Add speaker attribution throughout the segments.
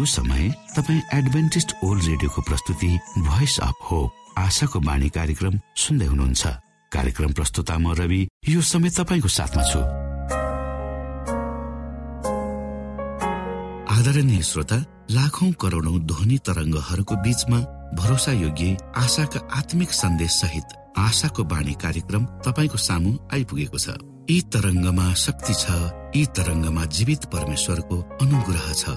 Speaker 1: यो समय तपाईँ एडभेन्टिस्ट ओल्ड रेडियोको प्रस्तुति भोइस अफ होप आशाको बाणी कार्यक्रम सुन्दै हुनुहुन्छ। कार्यक्रम प्रस्तुता म रवि यो समय तपाईँको साथमा छु। आदरणीय श्रोता लाखौं करोडौं ध्वनि तरङ्गहरूको बीचमा भरोसा योग्य आशाका आत्मिक सन्देश सहित आशाको बाणी कार्यक्रम तपाईँको सामु आइपुगेको छ। यी तरङ्गमा शक्ति छ यी तरङ्गमा जीवित परमेश्वरको अनुग्रह छ।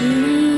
Speaker 1: me.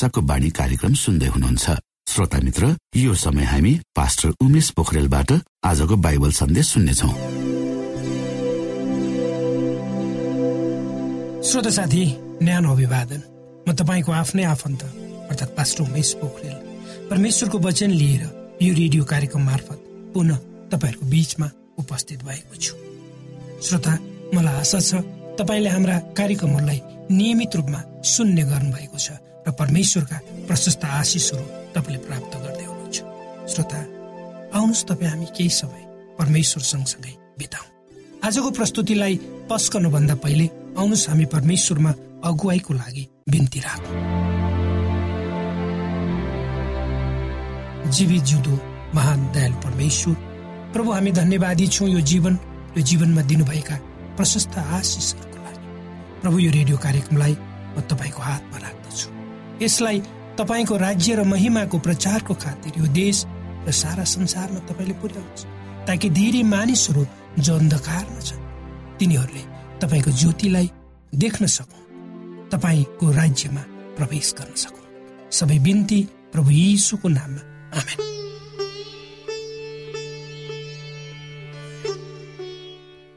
Speaker 1: आशाको बाणी कार्यक्रम सुन्दै हुनुहुन्छ। श्रोता मित्र यो समय हामी पास्टर उमेश पोखरेलबाट आजको बाइबल सन्देश सुन्नेछौ।
Speaker 2: श्रोता साथी न्यानो अभिवादन। म तपाईँको आफ्नै आफन्त अर्थात् पास्टर उमेश पोखरेल। परमेश्वरको वचन लिएर यो रेडियो कार्यक्रम मार्फत पुनः तपाईँहरूको बीचमा उपस्थित भएको छु। श्रोता मलाई आशा छ तपाईँले हाम्रा कार्यक्रमहरूलाई नियमित रूपमा सुन्ने गर्नुभएको छ। परमेश्वरका प्रशस्त आशिषहरू तपाईँले प्राप्त गर्दै हुनुहुन्छ। श्रोता आउनुहोस् तपाईँ हामी केही समय परमेश्वर सँगसँगै बिताउ। आजको प्रस्तुतिलाई पस्कनुभन्दा पहिले आउनुहोस् हामी परमेश्वरमा अगुवाईको लागि बिन्ती राखौँ। जीवित जिउँदो महान दयाल परमेश्वर प्रभु हामी धन्यवादी छौँ यो जीवन यो जीवनमा दिनुभएका प्रशस्त आशिषहरूको लागि। प्रभु यो रेडियो कार्यक्रमलाई म तपाईँको हातमा राख्दछु। यसलाई तपाईँको राज्य र महिमाको प्रचारको खातिर यो देश र सारा संसारमा तपाईँले पुर्याउनुहोस् ताकि धेरै मानिसहरू जो अन्धकारमा छन् तिनीहरूले तपाईँको ज्योतिलाई देख्न सकौँ तपाईँको राज्यमा प्रवेश गर्न सकौँ सबै बिन्ती प्रभु यीशुको नाममा आमेन।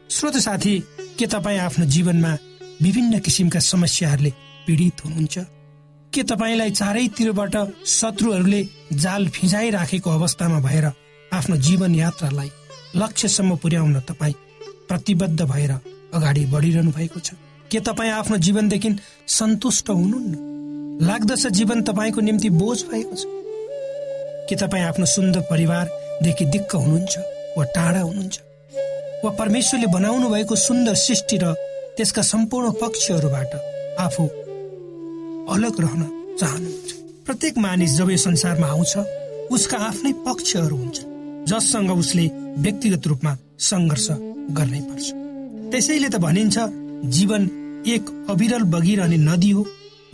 Speaker 2: श्रोत साथी के तपाईँ आफ्नो जीवनमा विभिन्न किसिमका समस्याहरूले पीडित हुनुहुन्छ? के तपाईँलाई चारैतिरबाट शत्रुहरूले जाल फिजाइराखेको अवस्थामा भएर आफ्नो जीवन यात्रालाई लक्ष्यसम्म पुर्याउन तपाईँ प्रतिबद्ध भएर अगाडि बढिरहनु भएको छ? के तपाईँ आफ्नो जीवनदेखि सन्तुष्ट हुनुहुन्न? लाग्दछ जीवन तपाईँको निम्ति बोझ भएको छ। के तपाईँ आफ्नो सुन्दर परिवारदेखि दिक्क हुनुहुन्छ वा टाढा हुनुहुन्छ? वा परमेश्वरले बनाउनु भएको सुन्दर सृष्टि र त्यसका सम्पूर्ण पक्षहरूबाट आफू अलग रहन चाहनुहुन्छ। प्रत्येक मानिस जब यो संसारमा आउँछ उसका आफ्नै पक्षहरू हुन्छन् जससँग उसले व्यक्तिगत रूपमा सङ्घर्ष गर्नै पर्छ। त्यसैले त भनिन्छ जीवन एक अविरल बगिरहने नदी हो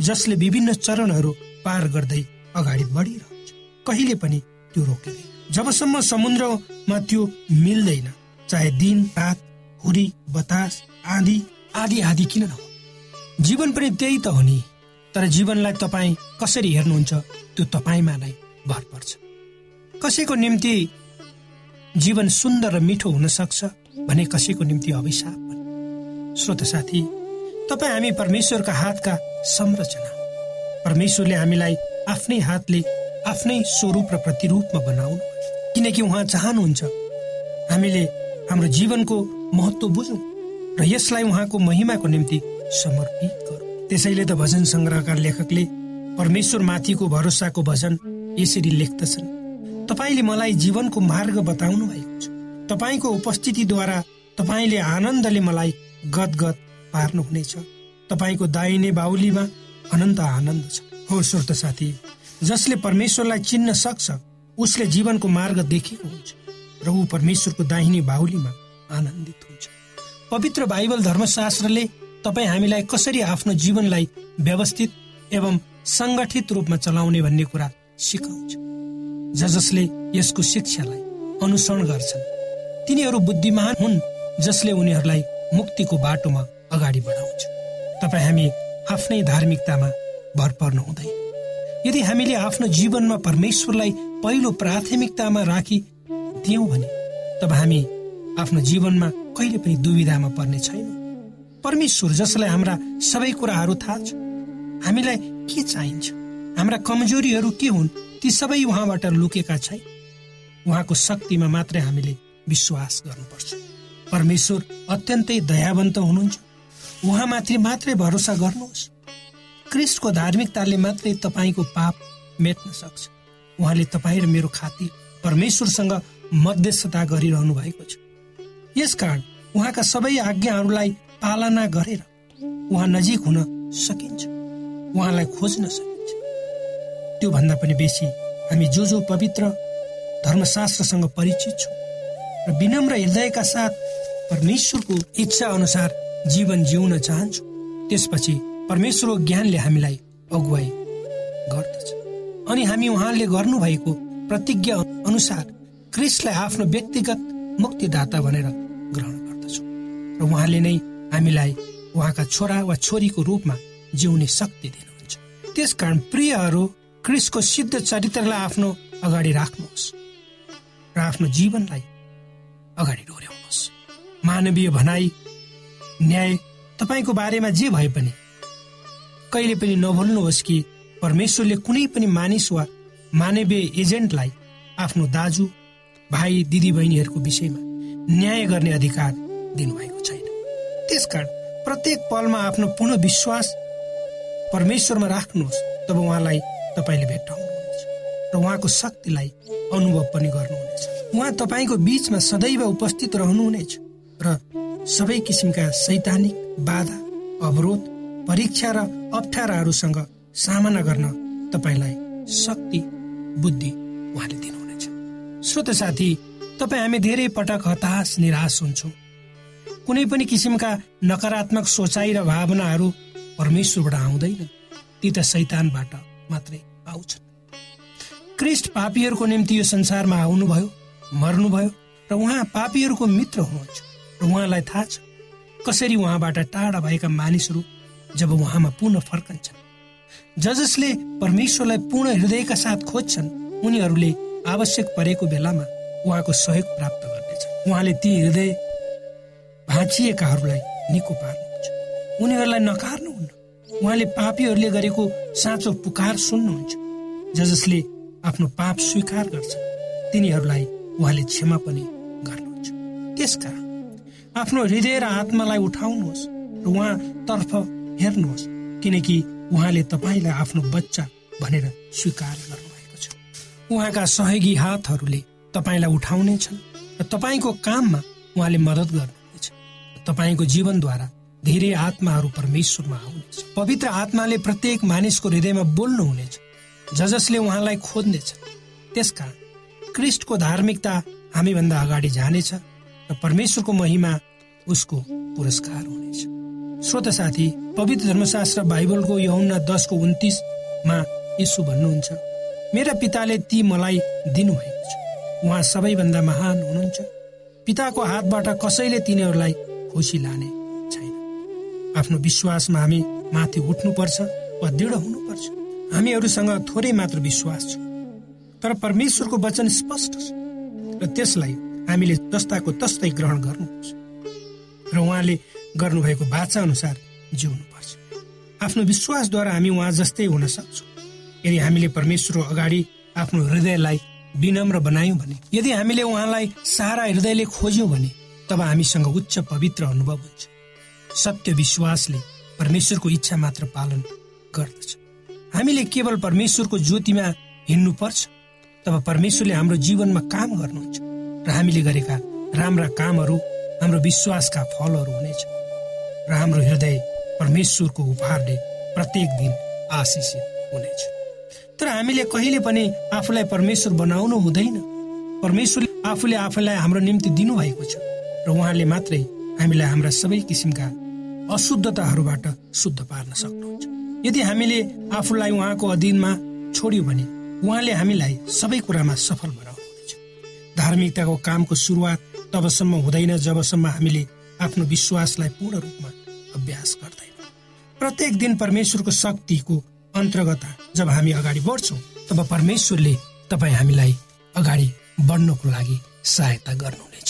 Speaker 2: जसले विभिन्न चरणहरू पार गर्दै अगाडि बढिरहन्छ। कहिले पनि त्यो रोकिँदैन। जबसम्म समुद्रमा त्यो मिल्दैन चाहे दिन रात हुरी बतास आदि आदि आदि किन नहो जीवन पनि त्यही त हो नि। तर जीवनलाई तपाईँ कसरी हेर्नुहुन्छ त्यो तपाईँमा नै भर पर्छ। कसैको निम्ति जीवन सुन्दर र मिठो हुन सक्छ भने कसैको निम्ति अभिशाप श्रोत साथी तपाईँ हामी परमेश्वरका हातका संरचना। परमेश्वरले हामीलाई आफ्नै हातले आफ्नै स्वरूप र प्रतिरूपमा बनाउनु किनकि उहाँ चाहनुहुन्छ हामीले हाम्रो जीवनको महत्व बुझौँ र यसलाई उहाँको महिमाको निम्ति समर्पित गरौँ। त्यसैले त भजन सङ्ग्रहका लेखकले परमेश्वर माथिको भरोसाको भजन यसरी लेख्दछन्। तपाईँले मलाई जीवनको मार्ग बताउनु भएको छ। तपाईँको उपस्थितिद्वारा तपाईँले आनन्दले मलाई गदगद पार्नुहुनेछ। तपाईँको दाहिने बाहुलीमा अनन्त आनन्द छ। हो श्रोत साथी जसले परमेश्वरलाई चिन्न सक्छ उसले जीवनको मार्ग देखेको हुन्छ र ऊ परमेश्वरको दाहिने बाहुलीमा आनन्दित हुन्छ। पवित्र बाइबल धर्मशास्त्रले तपाईँ हामीलाई कसरी आफ्नो जीवनलाई व्यवस्थित एवं सङ्गठित रूपमा चलाउने भन्ने कुरा सिकाउँछ। ज जसले यसको शिक्षालाई अनुसरण गर्छन्। तिनीहरू बुद्धिमान हुन् जसले उनीहरूलाई मुक्तिको बाटोमा अगाडि बढाउँछ। तपाईँ हामी आफ्नै धार्मिकतामा भर पर्नु हुँदैन। यदि हामीले आफ्नो जीवनमा परमेश्वरलाई पहिलो प्राथमिकतामा राखी दियौँ भने तब हामी आफ्नो जीवनमा कहिले पनि दुविधामा पर्ने छैन। परमेश्वर जसलाई हाम्रा सबै कुराहरू थाहा छ हामीलाई के चाहिन्छ? हाम्रा कमजोरीहरू के हुन्? ती सबै उहाँबाट लुकेका छैन। उहाँको शक्तिमा मात्रै हामीले विश्वास गर्नुपर्छ। परमेश्वर अत्यन्तै दयावन्त हुनुहुन्छ। उहाँमाथि मात्रै भरोसा गर्नुहोस्। क्रिस्टको धार्मिकताले मात्रै तपाईँको पाप मेट्न सक्छ। उहाँले तपाईँ र मेरो खातिर परमेश्वरसँग मध्यस्थता गरिरहनु भएको छ। यसकारण उहाँका सबै आज्ञाहरूलाई पालना गरेर उहाँ नजिक हुन सकिन्छ। उहाँलाई खोज्न सकिन्छ। त्योभन्दा पनि बेसी हामी जो जो पवित्र धर्मशास्त्रसँग परिचित छौँ र विनम्र हृदयका साथ परमेश्वरको इच्छा अनुसार जीवन जिउन चाहन्छौँ त्यसपछि परमेश्वरको ज्ञानले हामीलाई अगुवाई गर्दछ। अनि हामी उहाँले गर्नुभएको प्रतिज्ञा अनुसार क्रिस्टलाई आफ्नो व्यक्तिगत मुक्तिदाता भनेर ग्रहण गर्दछौँ। र उहाँले नै हामीलाई उहाँका छोरा वा छोरीको रूपमा जिउने शक्ति दिनुहुन्छ। त्यसकारण प्रियहरू क्रिसको सिद्ध चरित्रलाई आफ्नो अगाडि राख्नुहोस् र आफ्नो जीवनलाई अगाडि डोर्याउनुहोस्। मानवीय भनाई न्याय तपाईँको बारेमा जे भए पनि कहिले पनि नभुल्नुहोस् कि परमेश्वरले कुनै पनि मानिस वा मानवीय एजेन्टलाई आफ्नो दाजु भाइ दिदी बहिनीहरूको विषयमा न्याय गर्ने अधिकार दिनुभएको छैन। त्यसकारण प्रत्येक पलमा आफ्नो पूर्ण विश्वास परमेश्वरमा राख्नुहोस्। तब उहाँलाई तपाईँले भेट्टाउनुहुनेछ र उहाँको शक्तिलाई अनुभव पनि गर्नुहुनेछ। उहाँ तपाईँको बिचमा सदैव उपस्थित रहनुहुनेछ र सबै किसिमका सैद्धान्तिक बाधा अवरोध परीक्षा र अप्ठ्याराहरूसँग सामना गर्न तपाईँलाई शक्ति बुद्धि उहाँले दिनुहुनेछ। श्रोत साथी तपाईँ हामी धेरै पटक हताश निराश हुन्छौँ। कुनै पनि किसिमका नकारात्मक सोचाइ र भावनाहरू परमेश्वरबाट आउँदैन। ती त शैतानबाट मात्रै आउँछन्। क्रिस्ट पापीहरूको निम्ति यो संसारमा आउनुभयो मर्नुभयो र उहाँ पापीहरूको मित्र हुनुहुन्छ। र उहाँलाई थाहा छ कसरी उहाँबाट टाढा भएका मानिसहरू जब उहाँमा पुनः फर्कन्छन्। ज जसले परमेश्वरलाई पूर्ण हृदयका साथ खोज्छन् उनीहरूले आवश्यक परेको बेलामा उहाँको सहयोग प्राप्त गर्नेछ उहाँले ती हृदय भाँचिएकाहरूलाई निको पार्नुहुन्छ। उनीहरूलाई नकार्नुहुन्न। उहाँले पापीहरूले गरेको साँचो पुकार सुन्नुहुन्छ। ज जसले आफ्नो पाप स्वीकार गर्छ। तिनीहरूलाई उहाँले क्षमा पनि गर्नुहुन्छ। त्यसकारण आफ्नो हृदय र आत्मालाई उठाउनुहोस् र उहाँतर्फ हेर्नुहोस् किनकि उहाँले तपाईँलाई आफ्नो बच्चा भनेर स्वीकार गर्नुभएको छ। उहाँका सहयोगी हातहरूले तपाईँलाई उठाउनेछन् र तपाईँको काममा उहाँले मद्दत गर्नुहुनेछ तपाईँको जीवनद्वारा धेरै आत्माहरू परमेश्वरमा आउनेछ। पवित्र आत्माले प्रत्येक मानिसको हृदयमा बोल्नुहुनेछ ज जसले उहाँलाई खोज्नेछ। त्यसकारण क्रिस्टको धार्मिकता हामीभन्दा अगाडि जानेछ र परमेश्वरको महिमा उसको पुरस्कार हुनेछ। श्रोत साथी पवित्र धर्मशास्त्र बाइबलको यहुन्ना दसको उन्तिसमा यसो भन्नुहुन्छ मेरा पिताले ती मलाई दिनुभएको छ। उहाँ सबैभन्दा महान हुनुहुन्छ। पिताको हातबाट कसैले तिनीहरूलाई खुसी लाने छैन। आफ्नो विश्वासमा हामी माथि उठ्नुपर्छ वा दृढ हुनुपर्छ। हामीहरूसँग थोरै मात्र विश्वास छ। तर परमेश्वरको वचन स्पष्ट छ र त्यसलाई हामीले जस्ताको तस्तै ग्रहण गर्नुपर्छ र उहाँले गर्नुभएको बाचा अनुसार जिउनुपर्छ। आफ्नो विश्वासद्वारा हामी उहाँ जस्तै हुन सक्छौँ। यदि हामीले परमेश्वर अगाडि आफ्नो हृदयलाई विनम्र बनायौँ भने यदि हामीले उहाँलाई सारा हृदयले खोज्यौँ भने तब हामीसँग उच्च पवित्र अनुभव हुन्छ। सत्य विश्वासले परमेश्वरको इच्छा मात्र पालन गर्दछ। हामीले केवल परमेश्वरको ज्योतिमा हिँड्नुपर्छ तब परमेश्वरले हाम्रो जीवनमा काम गर्नुहुन्छ र हामीले गरेका राम्रा कामहरू हाम्रो विश्वासका फलहरू हुनेछ। र हाम्रो हृदय परमेश्वरको उपहारले प्रत्येक दिन आशिषित हुनेछ। तर हामीले कहिले पनि आफूलाई परमेश्वर बनाउनु हुँदैन। परमेश्वरले आफूले आफूलाई हाम्रो निम्ति दिनुभएको छ। र उहाँले मात्रै हामीलाई हाम्रा सबै किसिमका अशुद्धताहरूबाट शुद्ध पार्न सक्नुहुन्छ। यदि हामीले आफूलाई उहाँको अधीनमा छोड्यौँ भने उहाँले हामीलाई सबै कुरामा सफल बनाउनुहुन्छ धार्मिकताको कामको सुरुवात तबसम्म हुँदैन जबसम्म हामीले आफ्नो विश्वासलाई पूर्ण रूपमा अभ्यास गर्दैन। प्रत्येक दिन परमेश्वरको शक्तिको अन्तर्गत जब हामी अगाडि बढ्छौँ तब परमेश्वरले तपाईँ हामीलाई अगाडि बढ्नको लागि सहायता गर्नुहुनेछ।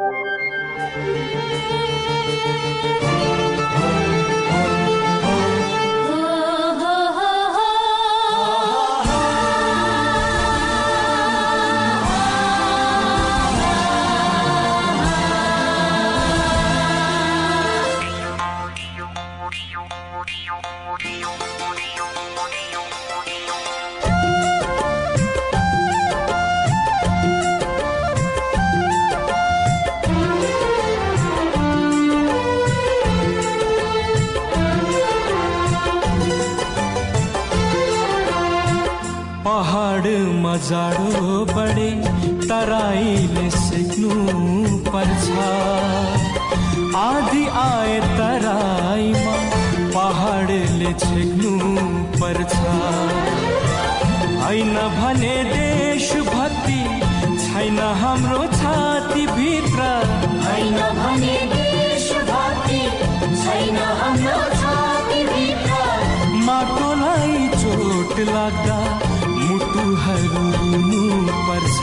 Speaker 3: जाडो बढे तराईले सिक्नु पर्छ आधी आए तराईमा पहाडले छेक्नु पर्छ होइन भने देशभक्ति छैन हाम्रो छाती भित्र
Speaker 4: होइन भने देशभक्ति छैन हाम्रो छाती भित्र
Speaker 3: माटोलाई चोट लाग्दा मुटुहरू पर्छ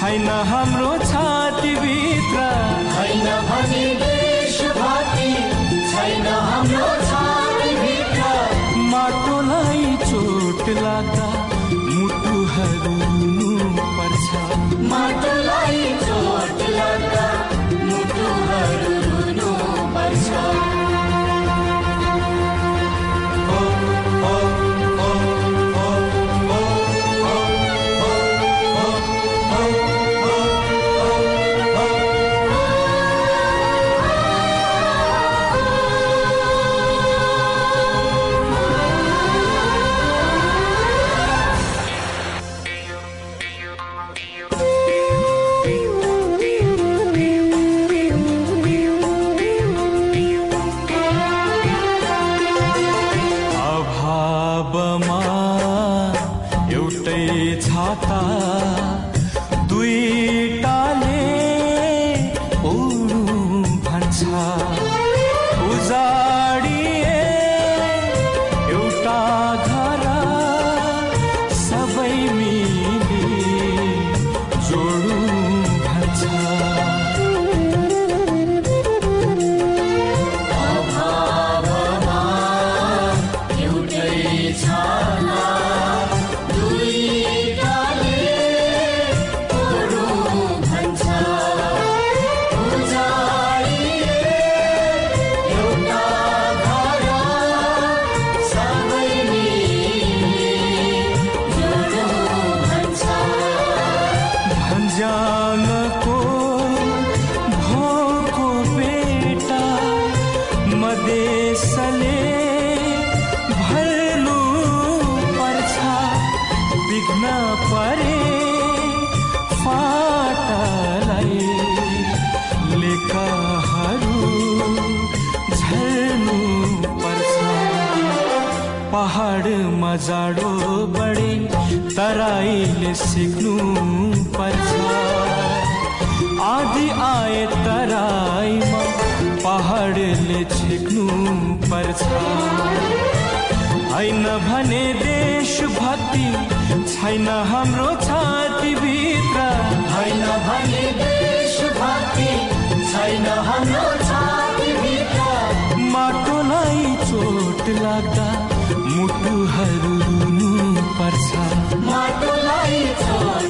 Speaker 3: छैन हाम्रो छातीभित्र।
Speaker 4: छैन भने देशभक्ति छैन हाम्रो छातीभित्र।
Speaker 3: माटोलाई चोट लाग्दा मुटुहरू पर्छ
Speaker 4: माटोलाई
Speaker 3: भन्ज्याङको भोको बेटा मदेशले भर्नु पर्छ विघ्न परे फाटलाई लेखहरू झर्नु पर्छ। पहाडमा जाडो बढे तराईले सिक्नु पर्छ आधी आए तराईमा पहाडले छेक्नु पर्छ। होइन भने देशभक्ति छैन हाम्रो छातीभित्र।
Speaker 4: होइन भने देशभक्ति छैन हाम्रो छातीभित्र।
Speaker 3: माटोलाई चोट लाग्दा मुटुहरू रुनु पर्छ।
Speaker 4: माटोलाई चोट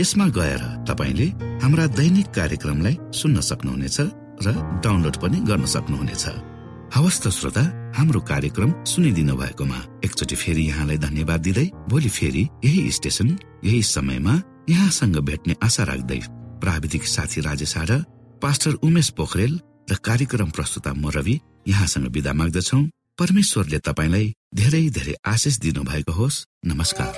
Speaker 1: यसमा गएर तपाईँले हाम्रा दैनिक कार्यक्रमलाई सुन्न सक्नुहुनेछ र डाउनलोड पनि गर्न सक्नुहुनेछ। हवस् त श्रोता हाम्रो कार्यक्रम सुनिदिनु भएकोमा एकचोटि फेरि यहाँलाई धन्यवाद दिँदै भोलि फेरि यही स्टेशन यही समयमा यहाँसँग भेट्ने आशा राख्दै प्राविधिक साथी राजेश आड पास्टर उमेश पोखरेल र कार्यक्रम प्रस्तुता म रवि यहाँसँग विदा माग्दछौ। परमेश्वरले तपाईँलाई धेरै धेरै आशिष दिनु भएको होस्। नमस्कार।